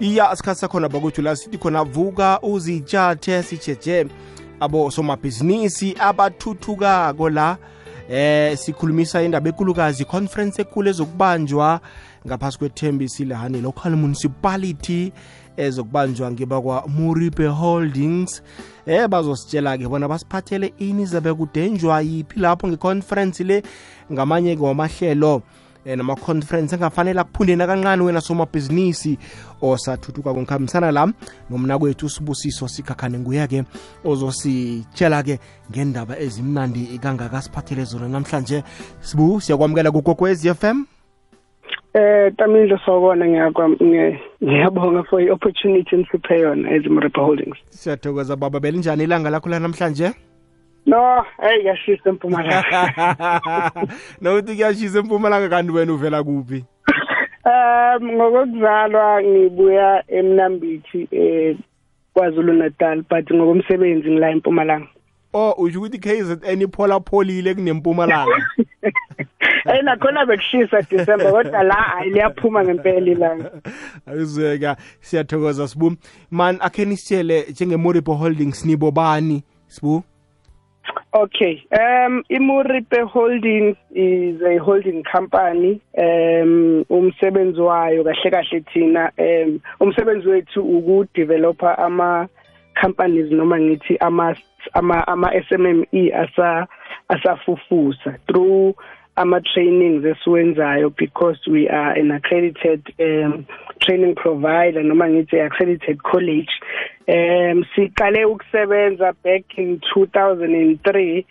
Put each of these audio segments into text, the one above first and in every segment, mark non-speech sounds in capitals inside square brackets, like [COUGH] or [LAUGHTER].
iya isikhathi sakhona bakwethu la sithi khona vuka uzitshathe sijeje abo somabhizinisi abathuthukako la eh sikhulumisa indaba ekulukazi conference ekhulu ezokubanjwa ngaphasi kwethembisi lehane local municipality ezokubanjwa ngibakwa muripe holdings eh bazositshela-ke bona basiphathele ini zabe kudenjwa yiphi lapho ngeconference le ngamanye-ke wamahlelo eh, nama-conference engafanele akuphundeni kancane wena somabhizinisi osathuthuka konkhambisana la nomna kwethu usibusiso sikhakhane nguye-ke ozositshela-ke ngendaba ezimnandi kangaka siphathele zona namhlanje sibu siyakwamukela kugokwez f m. Eh Tamindlo sawubona ngiyabonga for i opportunity nisiphe yona as Mrepa Holdings. siyathokoza baba belinjani ilanga lakho la namhlanje No, hey yashisa empumalanga. [LAUGHS] nokuthi kuyashisa empumalanga kanti wena uvela kuphi Um ngokuzalwa ngibuya eMnambithi eh kwaZulu Natal but ngokomsebenzi ngila eMpumalanga. oh usho ukuthi KZN ipholapholile kunempumalanga [LAUGHS] Eh nakhona bekushisa December kodwa la hayi liyaphuma ngempela ilanga. [LAUGHS] ayizweka siyathokoza sibu man akhe nisitshele njengemoripo holdings nibo bani sibu Okay. Um Imuripe Holdings is a holding company. Um umsebenzi wayo kahle kahle thina um umsebenzi wethu ukudeveloper ama companies noma ngithi ama ama SMME asa asafufusa through ama trainings esiwenzayo because we are an accredited um training provider noma ngithi accredited college um siqale ukusebenza back in 2003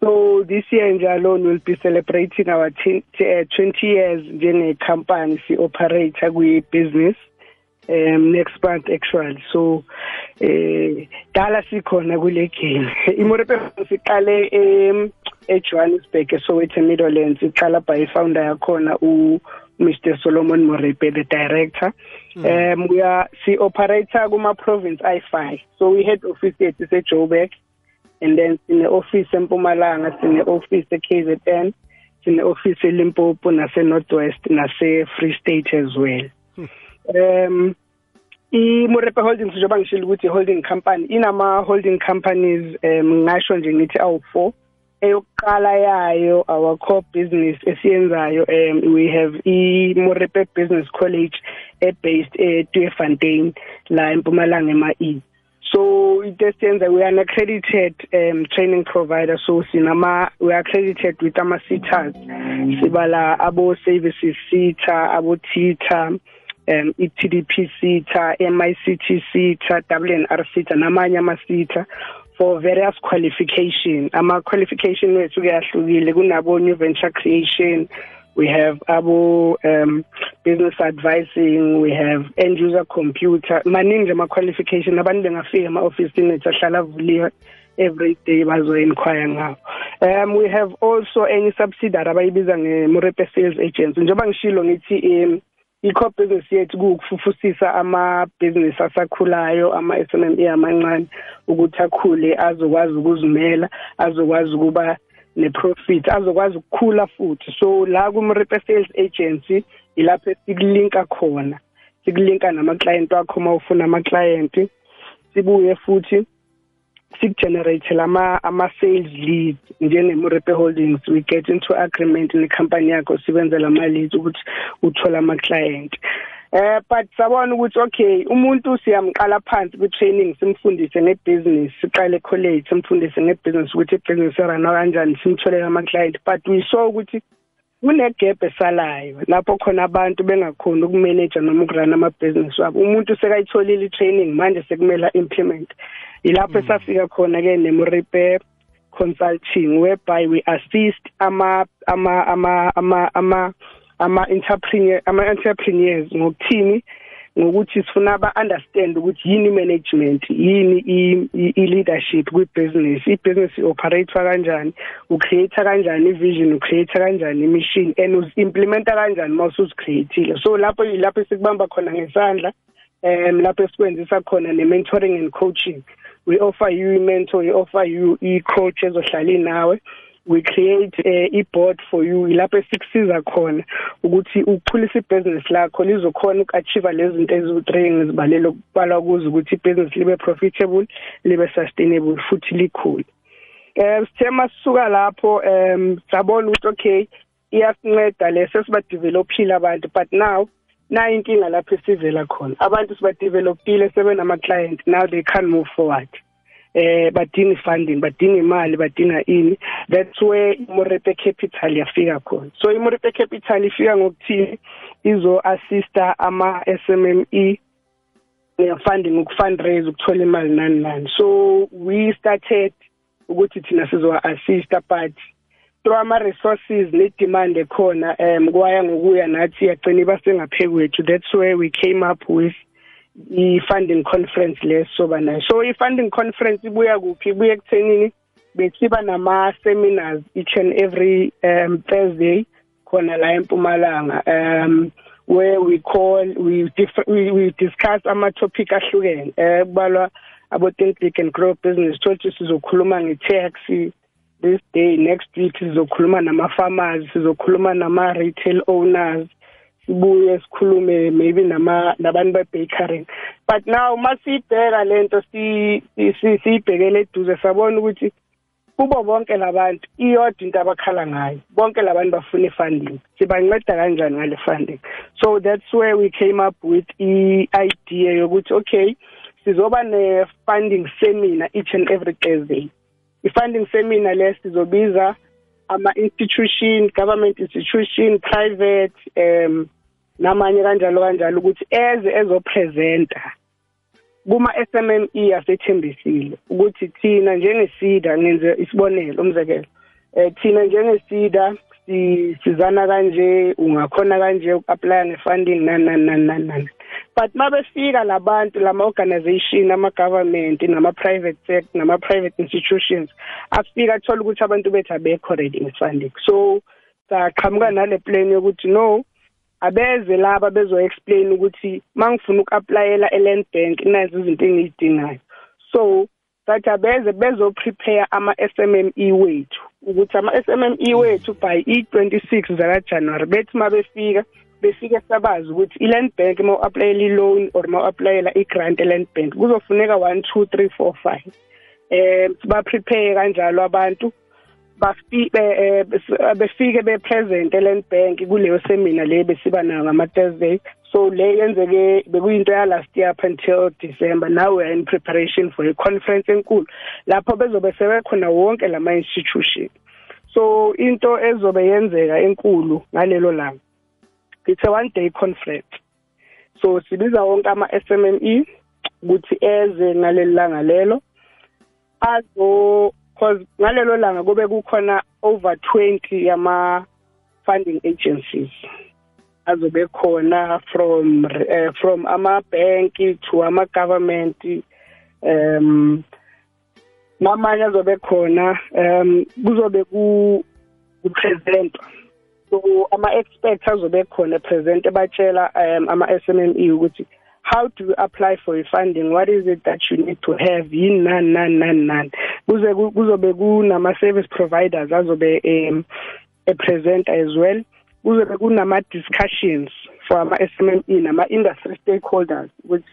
so this year njalo will be celebrating our 10, uh, 20 years njenge company si operate kwi business um next month actually. So eh dala sikhona kule game. [LAUGHS] Imorepe siqale em eJohannesburg eSoweto Meadowlands iqala by founder yakhona u Mr Solomon Morepe the director. Um we are si operator kuma province i5 so we had office yethu seJoburg and then sine office eMpumalanga sine office eKZN sine office eLimpopo nase Northwest nase Free State as well. Um iMorepe Holdings njengoba ngishilo ukuthi holding company inama holding companies um ngisho nje ngithi awu4 eyokuqala yayo our core business esiyenzayo um we have iMorepe Business College ebased eTweefontein la eMpumalanga ema-E. So into esiyenza we are an accredited um training provider. So sinama we are accredited with ama SETAs sibala abo services SETA abo TITA um iTDP SETA MICT SETA WNR SETA namanye ama SETA for various qualification. Ama qualification wethu kuyahlukile kunabo new venture creation we have abo um business advising we have end user computer. Maningi ama qualification abantu bengafika ema office ethu ahlala avuliwe every day bazo inquire ngawo. Um we have also any subsidiary abayibiza ngeMorepe sales agents njengoba ngishilo ngithi um i-core business yethu kukufufusisa ama-business asakhulayo ama-SMME amancane ukuthi akhule azokwazi ukuzimela azokwazi ukuba ne-profit azokwazi ukukhula futhi. So la kumrepe sales agency ilapho esikulinka khona. Sikulinka nama-client wakho uma ufuna ama-client sibuye futhi sikugenerate lama ama-sales leads njenge-Morepe Holdings. We get into agreement nekhampani yakho sikwenzela ama-leads ukuthi uthole ama-client. Eh but sabona ukuthi okay umuntu siyamqala phansi ku-training simfundise ngebusiness siqale college simfundise ngebusiness ukuthi ibusiness erana kanjani simtholele ama-client. But we saw ukuthi kunegap esalayo lapho khona abantu bengakhoni ukumanage noma ukurana amabhizinisi wabo. Umuntu sekayitholile i-training manje sekumele implement ilapho esafika khona ke neMorepe consulting whereby we assist ama ama ama ama ama ama entrepreneur ama entrepreneurs ngokuthini? Ngokuthi sifuna ba understand ukuthi yini management yini i leadership kwi business i business operate kanjani? U create kanjani i vision u create kanjani i mission and us implementa kanjani mase us createile so lapho lapho sikubamba khona ngesandla um lapho esikwenzisa khona ne mentoring and coaching. We offer you mentor we offer you i coach ezohlala nawe. We create uh, i-board for you ilapho esikusiza khona ukuthi ukhulisa ibhizinisi lakho lizokhona uku-achieve lezi zinto eziwu-three ngizibalele ukubalwa kuzo ukuthi ibhizinisi libe profitable libe sustainable futhi likhule. Um sithe masisuka lapho um sabona ukuthi okay iyasinceda le sesibadevelophile abantu but now nayo inkinga lapho esivela khona. Abantu sibadevelopile sebenama-client now they can't move forward. Eh badinga funding badinga imali badinga ini. That's where iMorepe Capital yafika khona. So iMorepe Capital ifika ngokuthini? Izo assista ama SMME funding ukufundraise ukuthola imali nani nani. So we started ukuthi thina sizo assista but through ama resources ne demand ekhona um kwaya ngokuya nathi yagcina iba sengaphezulu that's where we came up with i-funding conference lesoba nayo. So i-funding conference ibuya kuphi? Ibuya ekuthenini besiba nama-seminars each and every um, thursday khona la empumalanga um where we call we we, we discuss ama-topic ahlukene um kubalwa abo-think big and grow business. Thothi sizokhuluma nge-tax this day next week sizokhuluma nama-farmers sizokhuluma nama-retail owners sibuye sikhulume maybe nama nabantu be-bakering but now masiyibheka lento siyibhekele eduze sabona ukuthi kubo bonke labantu iyodwa into abakhala ngayo. Bonke labantu bafuna i-funding. Sibanceda kanjani ngale funding? So that's where we came up with i-idea yokuthi okay sizoba ne-funding seminar each and every thursday. I-funding seminar le sizobiza ama-institution government institution private um namanye kanjalo kanjalo ukuthi eze ezopresenta kuma SMME asethembisile ukuthi thina njengesida ngenze isibonelo umzekelo eh thina njengesida sizana kanje ungakhona kanje uku-apply nge-funding nani nani nani nani but mabefika labantu lama organization ama government nama private sector nama private institutions afika athola ukuthi abantu bethu abekho ready nge-funding so saqhamuka nale plan yokuthi no abeze laba bezo explain ukuthi mangifuna uku-applyela e-land bank nazi izinto engiyidingayo so sathi abeze bezo prepare ama-SMME wethu ukuthi ama-SMME wethu by i-26 zakaJanuary bethi mabefika befike sabazi ukuthi i-land bank uma u-applyela i-loan or uma u-applyela i-grant e-land bank kuzofuneka 1 2 3 4 5 eh siba-prepare kanjalo abantu bafike befike bepresent eland bank kuleyo seminar le besiba nayo ngama Thursday so le yenzeke bekuyinto ya last year up until December. Now we are in preparation for a conference enkulu lapho bezobe sebekhona wonke lama institution so into ezobe yenzeka enkulu ngalelo langa it's a one day conference so sibiza wonke ama SMME ukuthi eze ngaleli langa lelo. Azo because ngalelo langa kube kukhona over 20 yama funding agencies azobe khona from uh, from ama bank to ama government um namanye azobe khona um kuzobe ku presentwa so ama experts azobe khona present ebatshela um ama SMME ukuthi how do you apply for your funding? What is it that you need to have? Yini nani nani nani nani? Kuze kuzobe kunama service providers azobe um present as well. Kuzobe kunama discussions for ama SMME nama industry stakeholders which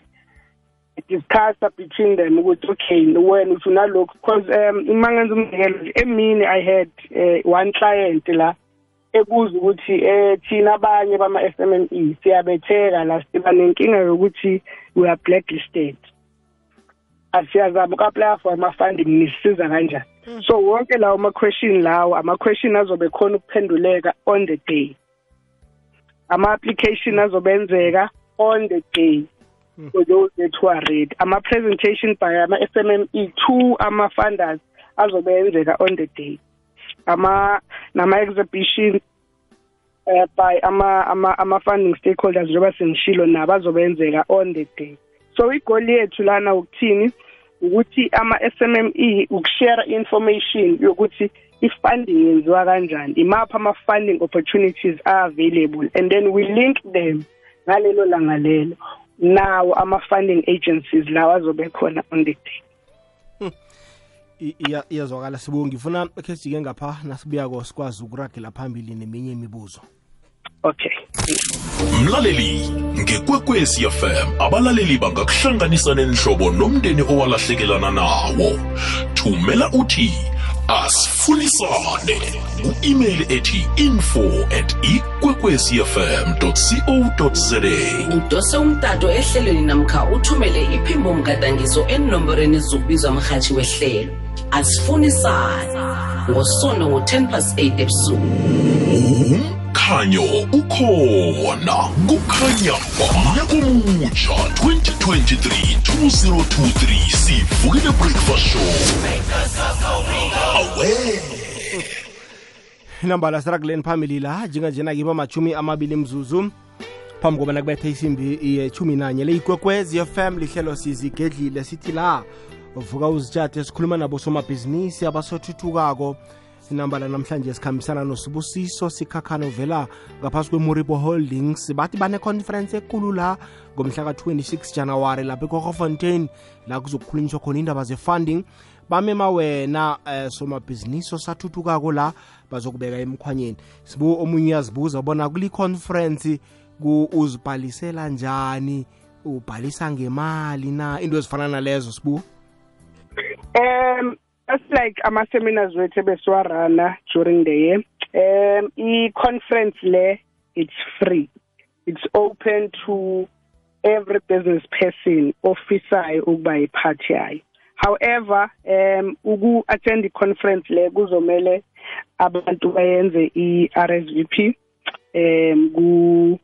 discuss between them ukuthi okay wena uthi unalokho because um imangenza umzekelo emini i had uh, one client la ekuza ukuthi eh thina abanye bama SMME siyabetheka la siba nenkinga yokuthi we are blacklisted. Asiyazama uku-apply for ama-funding nisiza kanjani? So wonke lawo ama-question lawo ama-question azobe khona ukuphenduleka on the day. Ama-application azobenzeka on the day. For those that who are ready. Ama-presentation by ama-SMME to ama-funders azobe yenzeka on the day. Ama nama-exhibition uh, by ama ama ama funding stakeholders njengoba sengishilo nabo azobenzeka on the day. So igoli yethu lana ukuthini ukuthi ama SMME ukushare information yokuthi ifunding yenziwa kanjani imapha ama funding opportunities are available and then we link them ngalelo langa lelo. Nawo ama funding agencies lawa azobe khona on the day. I- iya- iyazwakala sibongi ngifuna khe sijike ngapha nasibuyako sikwazi ukuragela phambili neminye imibuzo. Okay. Mlaleli ngekwekwezi fm abalaleli bangakuhlanganisa nenhlobo nomndeni owalahlekelana nawo. Thumela uthi asifunisane. Ku-email ethi info at ikwekwezfm co za udose umtato ehlelweni namkha uthumele iphimbo mgadangiso enomborweni zokubizwa mrhatshi wehlelo asifunisane ngosondo ngo-10 plus 8 ebusuku. Umkhanyo ukhona. Kukhanya ba komutsha 2023-2023 sivukile breakfast show. Awe. Inamba lasirakuleni phambili la njenganjena kiba machumi amabili mzuzu. Phambi kobana kubethe isimbi yechumi nanye le ikwekwezi fm lihlelo sizigedlile sithi la vuka uzitshate sikhuluma nabo somabhizinisi abasothuthukako. Inamba la namhlanje sikhambisana nosibusiso sikhakhana uvela ngaphasi kwemuribo holdings. Bathi bane-conference ekulu la ngomhla ka-26 januwari lapha ekohofontein la kuzokukhulunyiswa khona indaba ze-funding. Bamema wena eh, somabhizinisi osathuthukako la bazokubeka emkhwanyeni. Sibu omunye uyazibuza bona kuli-conference ku uzibhalisela njani? Ubhalisa ngemali na? Into ezifana nalezo sibu um that's like ama-seminars wethu ebesiwarana during the year. Um i-conference le it's free. It's open to every business person ofisayo ukuba yiphathi yayo. However um uku-attend i-conference le kuzomele abantu bayenze i-rsvp um ku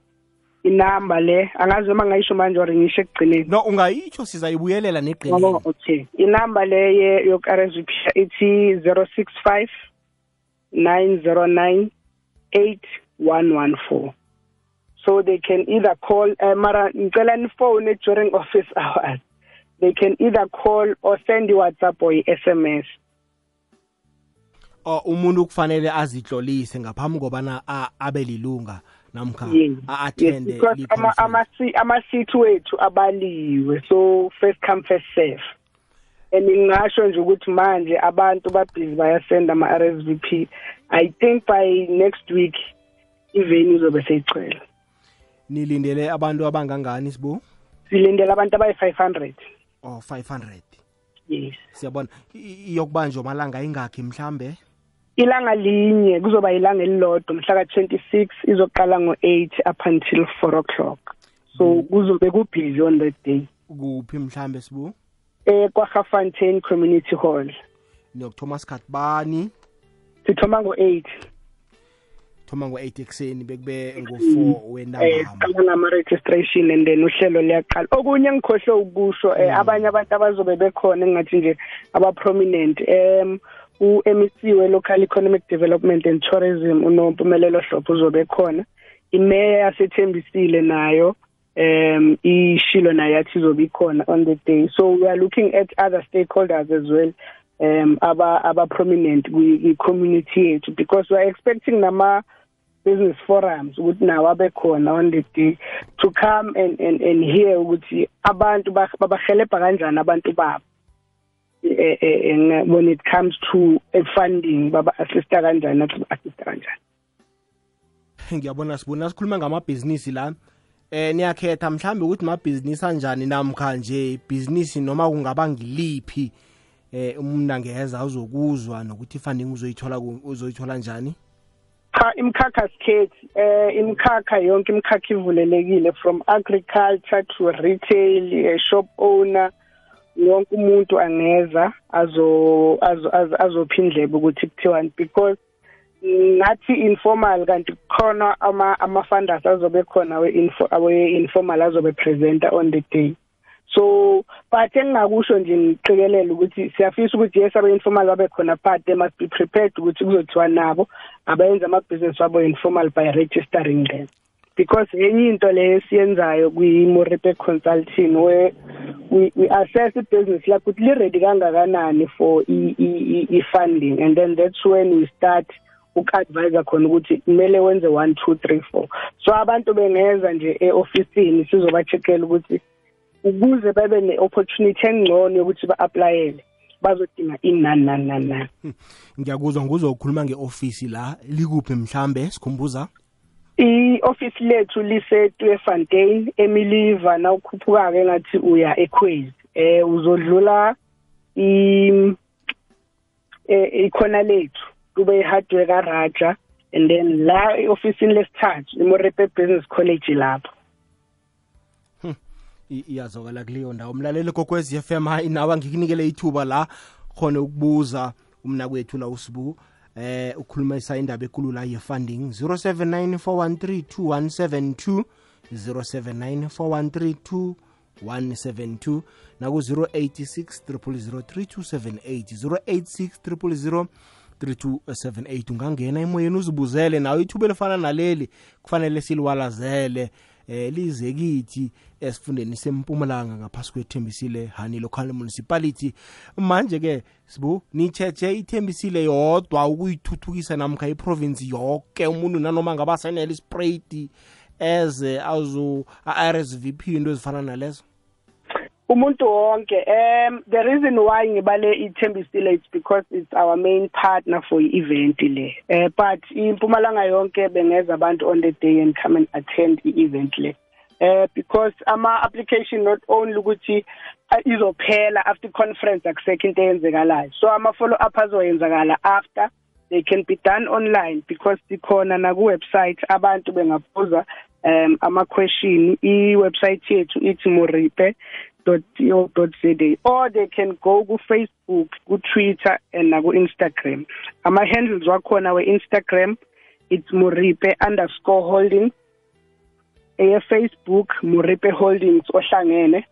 inamba le angazi noma ngayisho manje or ngisho ekugcineni no ungayitsho sizayibuyelela Oh, negqinini okay. Inamba le ye yokuRSVP ithi 065 909 8114. So they can either call uh, mara ngicela nifone during office hours. They can either call or send you WhatsApp or SMS. o umuntu kufanele azitlolise ngaphambi kobana a- abe lilunga namkha Yes. Yes, a-attende because ama ama ama seat wethu abaliwe so first come first serve. And ngingasho nje ukuthi manje abantu babhizi bayasenda ama RSVP. I think by next week ivenue izobe seyicela. nilindele abantu abangangani sibu Silindele abantu abayi 500. o 500 Yes. siyabona I- i- iyokubanjwa malanga ingakhi mhlambe Ilanga linye kuzoba ilanga elilodwa mhla ka 26 izoqala ngo 8 up until 4 o'clock. So kuzobe kubhizi on that day. kuphi mhlambe sibu Eh kwa Gafontein Community Hall. niyokuthoma sikhathi bani Sithoma ngo 8. thoma ngo-8 ekuseni bekube ngo-4 eh wentambama qala ngama registration and then uhlelo liyaqala okunye engikhohle ukusho eh abanye abantu abazobe bekhona engathi nje aba prominent em u MEC we local economic development and tourism unompumelelo hlopho uzobe khona. Imeya yasethembisile nayo um ishilo nayo yathi izobe ikhona on the day. So we are looking at other stakeholders as well um aba aba prominent kwi community yethu because we are expecting nama business forums ukuthi nawo abekhona on the day to come and and and hear ukuthi abantu ba- babahelebha kanjani abantu babo. Eh, eh, eh, when it comes to eh, funding baba assista kanjani nathi assista kanjani? Ngiyabona sibona sikhuluma ngamabhizinisi la. Eh niyakhetha mhlambe ukuthi mabhizinisi anjani namkha nje ibhizinisi noma kungaba ngiliphi eh umuntu angeza uzokuzwa nokuthi funding uzoyithola ku- uzoyithola njani? Cha imkhakha sikhethi eh imkhakha yonke imkhakha ivulelekile from agriculture to retail eh, shop owner wonke umuntu angeza azo azo azo- azophindlebe ukuthi kuthiwani because ngathi informal kanti khona ama ama funders azobe khona we info awe informal azobe presenter on the day. So but engingakusho nje ngiqikelele ukuthi siyafisa ukuthi yes abe informal babe khona but they must be prepared ukuthi kuzothiwa nabo abayenza amabhizinisi wabo informal by registering them. Because enye into leyo esiyenzayo kwi-moripe consulting where we, we assess i-business lakho ukuthi li-ready kangakanani for i-funding and then that's when we start uku-advise khona ukuthi kumele wenze one two three four. So abantu bengeza nje e-ofisini sizoba-checkela ukuthi ukuze babe ne-opportunity engcono yokuthi ba-aplayele bazodinga inani nani nani nani. Ngiyakuzwa nguzwa ukhuluma nge-ofisi la. Likuphi mhlambe sikhumbuza? I-office lethu lisetwefontein emiliva na ukhuphuka-ke ngathi uya ekhwezi eh uzodlula i eh, ikhona lethu kube i-hardware karaja and then la e-ofisini lesithathu imorepe business college lapho. I- iyazokala kuleyo ndawo. Mlaleli kokwezi FM hayi nawe ngikunikele ithuba la khona ukubuza umna kwethu la usibu. Eh ukhulumisa indaba ekulu la ye-funding 0794132172 0794132172 naku-086 0003278 086 3278 ungangena emoyeni uzibuzele nawe ithuba elifana naleli kufanele siliwalazele eh lize kithi esifundeni sempumalanga ngaphasi kwethembisile hani local municipality. Manje ke sibu nicheche ithembisile yodwa ukuyithuthukisa namkha iprovince yonke umuntu nanoma ngabasenele isprayed eze azu a-rsvp into ezifana nalezo. Umuntu wonke um the reason why ngibale ithembisile it's because it's our main partner for i-event le. Uh, but impumalanga yonke bengeza abantu on the day and come and attend i-event le. Uh, because ama-application not only ukuthi uh, izophela after conference akusekho into eyenzekalayo. So ama-follow up azoyenzakala after they can be done online because sikhona naku-website abantu bengabuza um ama-question. I-website yethu ithi moripe .co.za or they can go ku-facebook ku-twitter and naku-instagram. Ama-handles wakhona we-instagram it's moripe underscore holdings eye-facebook moripe holdings ohlangene.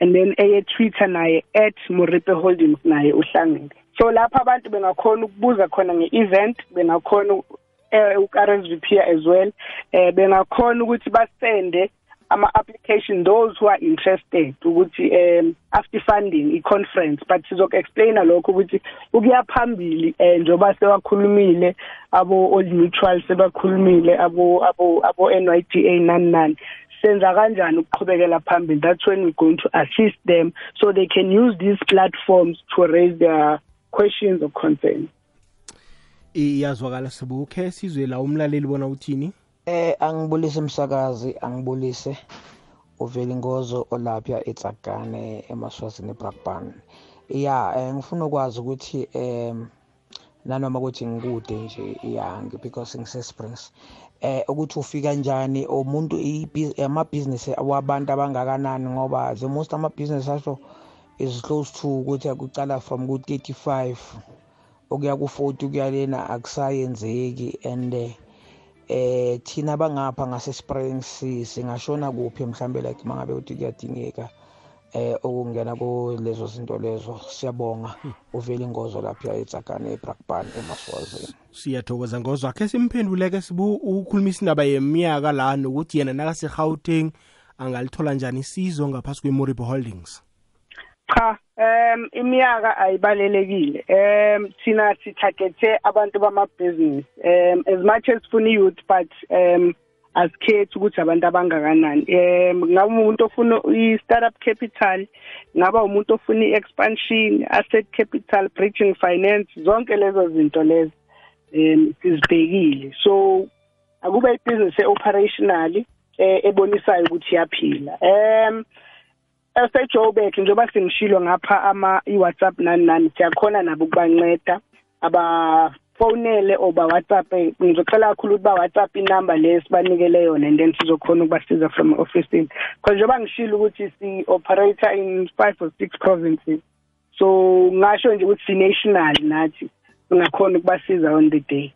And then eye-twitter naye at moripe holdings naye uhlangene. So lapha abantu bengakhona ukubuza khona nge-event bengakhona u-RSVP as well eh bengakhona ukuthi basende ama-application those who are interested ukuthi um after funding i-conference but sizoku-explaina lokho ukuthi ukuya phambili um njengoba sewakhulumile abo-old mutual sebakhulumile abo abo abo-n y d a nani nani senza kanjani ukuqhubekela phambili? That's when we're going to assist them so they can use these platforms to raise their questions or concerns. Iyazwakala sibukhe sizwe la umlaleli bona uthini? Eh angibulise umsakazi angibulise uvela ingozo olapha eTsagane emaswazini eBrakpan. Yeah eh, ngifuna ukwazi ukuthi em nanoma ukuthi ngikude nje yeah because ngise Springs eh ukuthi ufika kanjani umuntu amabhizinisi wabantu abangakanani ngoba the most amabhizinisi asho is close to ukuthi akucala from ku 35 okuya ku 40 kuya lena akusayenzeki and eh eh thina bangapha ngase Springs singashona kuphi mhlambe like mangabe uthi kuyadingeka eh ukungena kulezo zinto lezo? Siyabonga. Uvela ingozo lapha eTsakane eBrakpan eMaswazini. Siyathokoza ngozo akhe simphenduleke sibu ukhulumisa indaba yeminyaka la nokuthi yena nakasegauteng angalithola njani isizo ngaphasi kwemoribo holdings. Cha um iminyaka ayibalelekile. Um thina sithagethe abantu bamabhizinisi. Um as much as funa youth but um asikhethi ukuthi abantu abangakanani. Um ngaba umuntu ofuna i-startup capital ngaba umuntu ofuna i-expansion asset capital bridging finance zonke lezo zinto lezo um sizibhekile. So akube ibhizinisi e-operational eh, ebonisayo ukuthi iyaphila. Um eseJoburg njengoba sengishilo ngapha ama iWhatsApp nani nani siyakhona nabo ukubanceda. Abafonele oba WhatsApp ngizocela kakhulu ukuthi ba WhatsApp inamba le sibanikele yona and then sizokhona ukubasiza from officeini because njengoba ngishilo ukuthi si operator in 5 or 6 provinces so ngasho nje ukuthi si national nathi singakhona ukubasiza on the day.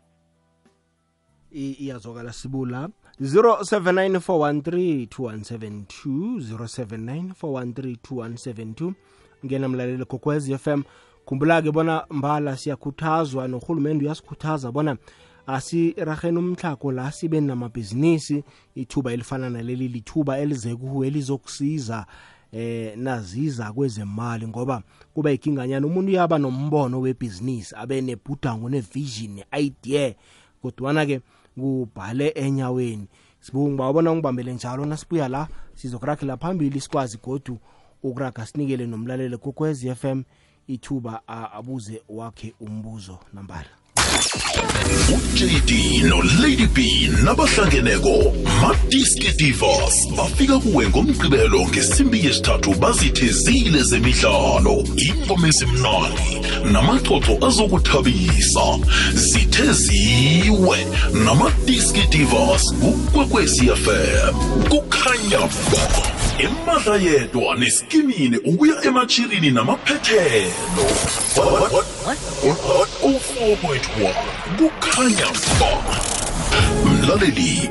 I- iyazwakala sibula. 0794132172 0794132172 ngena mlaleli gokwez FM khumbula-ke bona mbala siyakhuthazwa norhulumende uyasikhuthaza bona asiraheni umtlhago la sibe namabhizinisi ithuba elifana naleli lithuba elize kuwe elizokusiza eh naziza kwezemali ngoba kuba ikinganyana umuntu uyaba nombono webhizinisi abe nebhudango nevision ne-idea. Kodwana-ke kubhale enyaweni. Sibunga babona ngibambele njalo nasibuya la sizokuragela phambili sikwazi godu ukuraga sinikele nomlaleli kokwez FM ithuba a- abuze wakhe umbuzo nambala. uJD noLady B nabahlangeneko Madiski Divas bafika kuwe ngomgqibelo ngesimbi yesithathu bazithezile zemidlalo ingoma ezimnandi namaxoxo azokuthabisa. Zitheziwe namadiski Divas kukwekwezi FM kukhanya ba emadla yedwa neskimini ukuya emachirini namaphethelo. 04.1 kukhanya ba mlaleli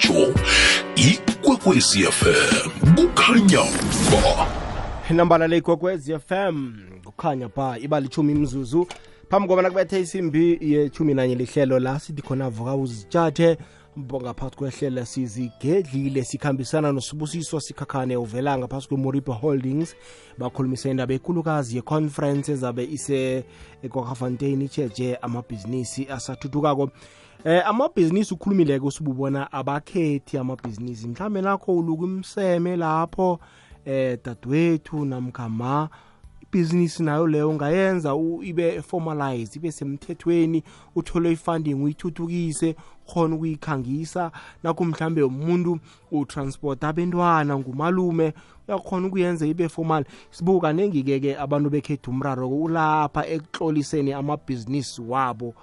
zomrhatsho ikwekwecfm kukhanya ba nambala le ikwekwezi fm kukhanya ba iba lichumi mzuzu. Phambi kobana kubethe isimbi yechumi nanye lihlelo la sithi khona vuka uzitshathe mbonga phakathi kwehlelo sizigedlile sikhambisana nosibusiso sikhakhane uvela ngaphasi kwemoripe holdings. Bakhulumisa indaba ekulukazi yeconference ezabe ise kwakafontein icheje amabhizinisi asathuthukako eh amabhizinisi ukhulumileke usibubona abakhethi amabhizinisi. Mhlambe nakho uluka imseme lapho eh dadwethu namkhama ibhizinisi nayo leyo ungayenza u- ibe formalized ibe semthethweni uthole ifunding uyithuthukise khona ukuyikhangisa. Nakho mhlambe umuntu utransport abentwana ngumalume uyakhona ukuyenza ibe formal. Sibuka kaningi-ke ke abantu bekhetha umraro ulapha ekuhloliseni amabhizinisi wabo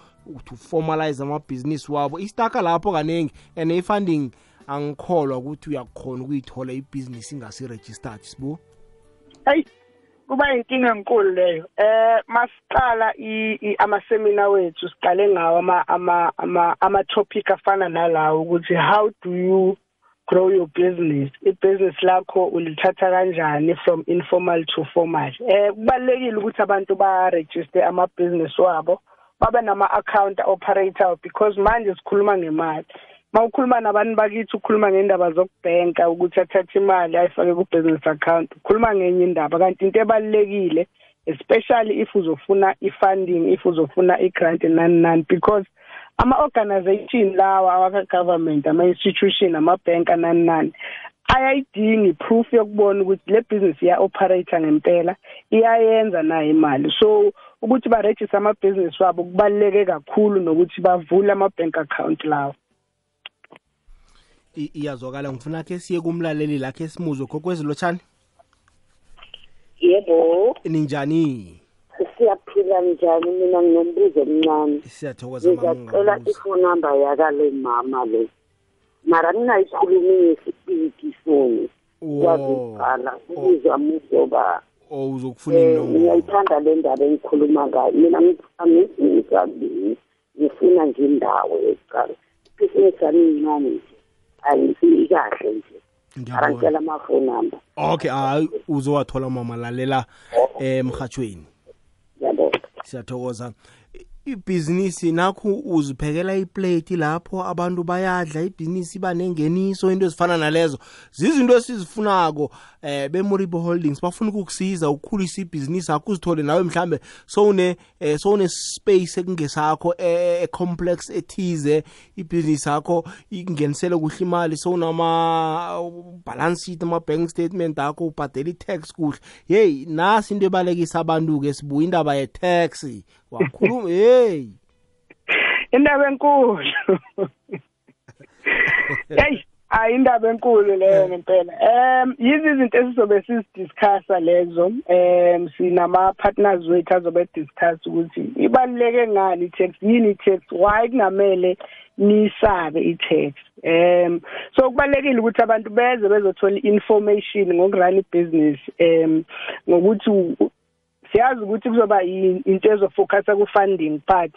to formalize amabhizinisi wabo. Istaka lapho kaningi and i-funding angikholwa ukuthi uyakhona ukuyithola ibhizinisi ingasi-registered sibu hayi kuba inkinga enkulu leyo. Eh masiqala i- i- amasemina wethu siqale ngawo ama ama ama ama topic afana nalawo ukuthi how do you grow your business? Ibusiness lakho ulithatha kanjani from informal to formal? Eh kubalekile ukuthi abantu ba register ama business wabo. Babe nama account operator because manje sikhuluma ngemali. Mawukhuluma nabantu bakithi ukhuluma ngendaba zokubhenka ukuthi athathe imali ayifake ku-business account. Ukhuluma ngenye indaba kanti into ebalulekile especially if uzofuna i-funding if uzofuna i-grant nani nani because ama-organization lawa awaka-government ama-institution amabhenka nani nani ayayidingi proof yokubona ukuthi le business iya-operator ngempela iyayenza nayo imali. So ukuthi baregister amabhizinisi wabo kubaluleke kakhulu nokuthi bavule ama-bank account lawo. I- iyazwakala. Ngifuna ke siye kumlaleli lakhe simuzwe kokwezilotshani yebo. Ninjani? Siyaphila njani? Mina nginombuzo omncane. Siyathokoza ngizacela mama ifone number yakale mama le. Mara ngingayikhulumi ngesipiki ifoni kwazi Oh, ukubhala ukuzwa umuzoba oh uzokufuna um inombolo ngiyayithanda le ndaba engikhuluma ngayo. Mina ngisamesingikabili ngifuna nje indawo yokuqala. Ibhizinisi yami incane nje. Ayifiki kahle nje. Ngiyabona. Arangicela amafoni number. Okay hayi uzowathola mama lalela emhathweni yabona siyathokoza. I- ibhizinisi nakho uziphekela iplate lapho abantu bayadla ibhizinisi iba nengeniso into ezifana nalezo. Zizinto esizifunako eh bemoribo holdings bafuna ukukusiza ukukhulisa ibhizinisi yakho uzithole nawe mhlambe sowune eh, sowune space ekungesakho eh, e-complex ethize ibhizinisi yakho ingenisele kuhle imali sowunama balance sheet ama-bank statement akho ubhadela i-tax kuhle. Yeyi nasi into ebalekisa abantu-ke sibuya indaba ye-tax. Wakhuluma yeyi [LAUGHS] indaba enkulu. [LAUGHS] Hey hayi indaba enkulu leyo ngempela. Um yizi izinto esizobe sizidiscussa lezo? Um sinama partners wethu azobe discuss ukuthi ibaluleke ngani i-tax yini i-tax? Why kungamele nisabe i-tax? Um so kubalulekile ukuthi abantu beze bezothola i-information ngokurun ibhizinisi um ngokuthi siyazi ukuthi kuzoba yi- into ezofocusa ku-funding part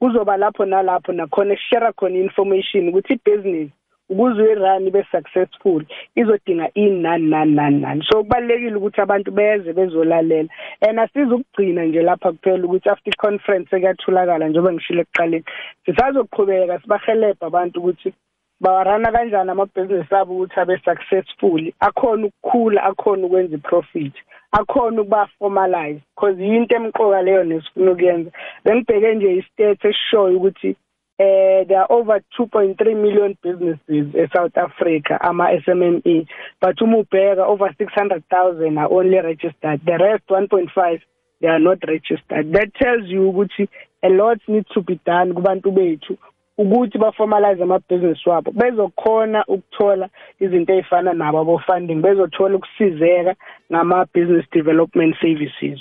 kuzoba lapho nalapho nakhona share khona information ukuthi ibhizinisi ukuze uyirun ibe successful izodinga ini nani nani nani nani. So kubalekile ukuthi abantu beze bezolalela. And asizukugcina nje lapha kuphela ukuthi after conference ekuyatholakala njengoba ngishilo ekuqaleni sisazoqhubeka sibahelebha abantu ukuthi bawarana kanjani amabhizinisi abo ukuthi abe successful akhona ukukhula akhona ukwenza iprofit akhona ukuba formalize because yinto emqoka leyo nesifuna ukuyenza bengibheke nje istats esishoyo ukuthi eh there are over 2.3 million businesses eSouth Africa ama SMME but uma ubheka over 600,000 are only registered. The rest 1.5 they are not registered. That tells you ukuthi a lot needs to be done kubantu bethu ukuthi baformalize amabhizinisi wabo. Bezokhona ukuthola izinto ezifana nabo abo funding bezothola ukusizeka ngama business development services.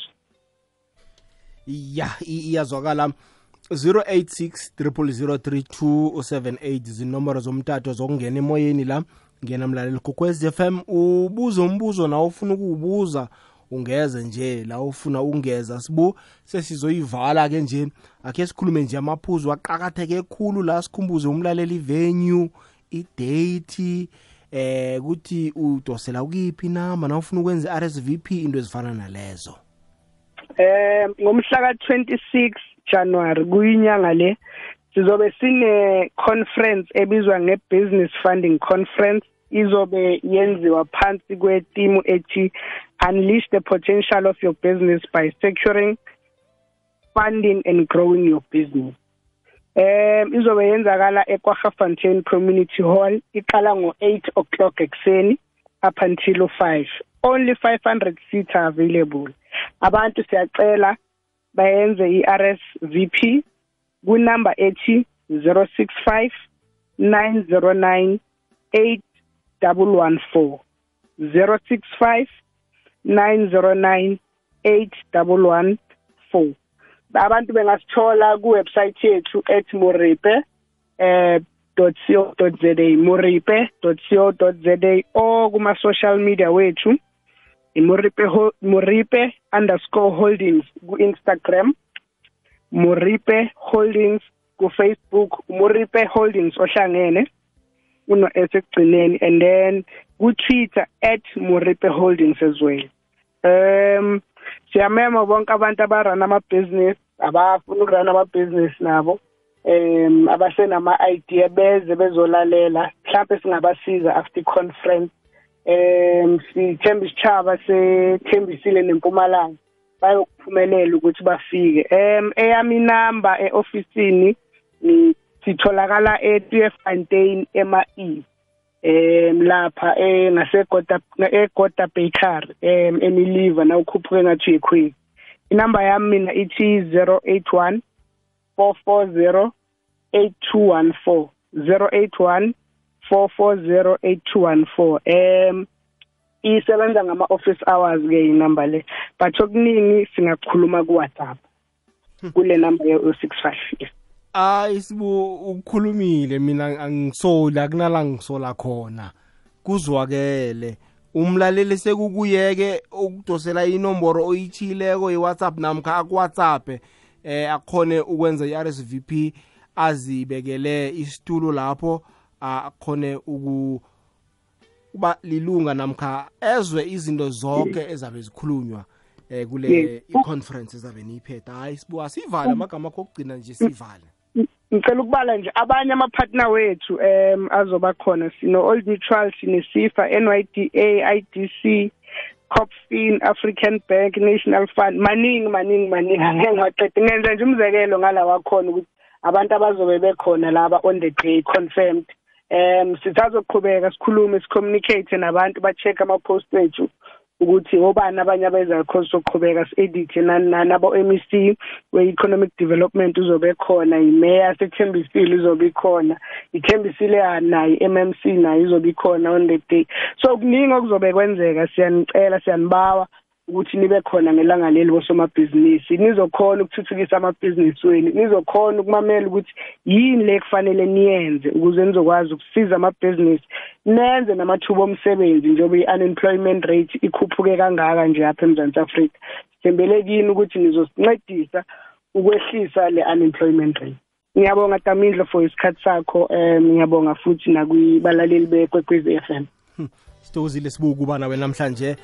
Ya iyazwakala. 086 zinomboro zomtato zokungena emoyeni la. Ngena mlaleli kokwez FM ubuza umbuzo nawe ufuna ukuwubuza. Ungeze nje la ufuna ungeza sibu? Sesizoyivala ke nje. Akhe sikhulume nje amaphuzu aqhakatheke kakhulu la sikhumbuze umlaleli venue idate eh ukuthi udosela ukiphi namba na ufuna ukwenza RSVP into ezifana nalezo. Eh ngomhla ka26 January kuyinyanga le sizobe sine conference ebizwa ngebusiness funding conference. Izobe yenziwa phansi kwetimu ethi unleash the potential of your business by securing funding and growing your business. Um izobe yenzakala eKwaGafontein Community Hall iqala ngo8 o'clock ekseni up until 5 only 500 seats are available. Abantu siyacela bayenze iRSVP kunumber ethi 065 909 8114 065 909 8114 abantu bengasithola ku website yethu @moripe eh .co.za moripe.co.za or kuma social media wethu imoripe moripe underscore holdings ku Instagram moripe holdings ku Facebook moripe holdings ohlangene. Uno S ekugcineni and then ku Twitter @moripe holdings as well. Um siyamema bonke abantu abarana ama-business abafuna ukurana ama-business nabo. Um abasenama idea beze bezolalela mhlawumbe singabasiza after conference um sithemba isitshaba sethembisile nempumalanga bayokuphumelela ukuthi bafike. Um eyami inamba e-ofisini sitholakala e-Tweefontein ema-E em lapha engasegoda egoda bakery em eniliva na ukhuphuke ngathi yiqueen inamba yami mina ithi 081 440 8214 081 440 8214 em isebenza ngama office hours ke inamba le but okuningi singakhuluma ku WhatsApp kule number ye 065 hayi sibu ukukhulumile mina angisoli akunala ngisola khona. Kuzwakele. Umlaleli sekukuyeke ukudosela inomboro oyithileko ye-whatsapp namkha aku-whatsapp eh akhone ukwenza i-rsvp azibekele isitulo lapho akhone ukuba lilunga namkha ezwe izinto zonke ezabe zikhulunywa eh kule i-conference ezabe niyiphethe hayi sibuka sivale amagama akho okugcina nje sivale. Ngicela ukubala nje abanye ama-partner wethu um azoba khona sino old mutual sinesifa NYDA IDC Copfin African Bank National Fund. Maningi maningi maningi. Angeke ngaqeda ngenza nje umzekelo ngalawa khona ukuthi abantu abazobe bekhona laba on the day confirmed. Um sithazoqhubeka sikhulume sicommunicate nabantu ba-check ama-post wethu. Ukuthi obani abanye abenza cause soqhubeka si-edit nani nani abo-MEC we-economic development uzobe khona imeya sethembisile izobe ikhona ithembisile nayo i-MMC nayo izobe ikhona on the day. So kuningi okuzobe kwenzeka siyanicela siyanibawa. Ukuthi nibe khona ngelanga leli bosomabhizinisi. Nizokhona ukuthuthukisa amabhizinisi wenu. Nizokhona ukumamela ukuthi yini le kufanele niyenze ukuze nizokwazi ukusiza amabhizinisi nenze namathuba omsebenzi njengoba i-unemployment rate ikhuphuke kangaka nje apha eMzantsi Afrika. Sithembele kini ukuthi nizosincedisa ukwehlisa le unemployment rate. Ngiyabonga Damindlo for isikhathi sakho um ngiyabonga futhi nakwibalaleli bekwekwezi FM sithokozile sibuka uba nawe namhlanje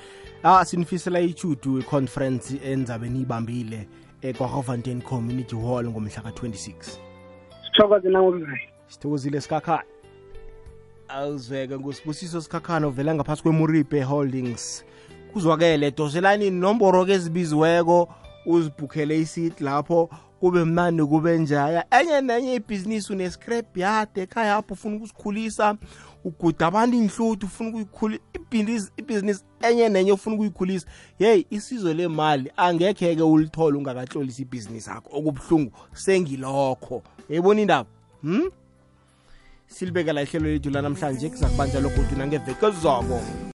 ah sinifisela ichudu iconference enzabeni ibambile ekwahofanten community hall ngomhla ka-26 sithokoze nangokuzayo sithokozile sikhakhana awuzweke ngusibusiso sikhakhana ovela ngaphasi kwemuripe holdings. Kuzwakele doselani inomboro-ke ezibiziweko uzibhukhele isit lapho kube mnandi kube njaya. Enye nenye ibhizinisi unescrap yard ekhaya apho ufuna ukusikhulisa uguda abantu inhluthu ufuna ukuyikhulisa ibhizinisi enye nenye ufuna ukuyikhulisa. Yeyi isizo lemali angekhe-ke ulithole ungakahlolisa ibhizinisi yakho. Okubuhlungu sengilokho. Yayibona indaba? Hmm? silibekela ihlelo lethu lanamhlanje kuza kubanjalo godu nangeveke zoko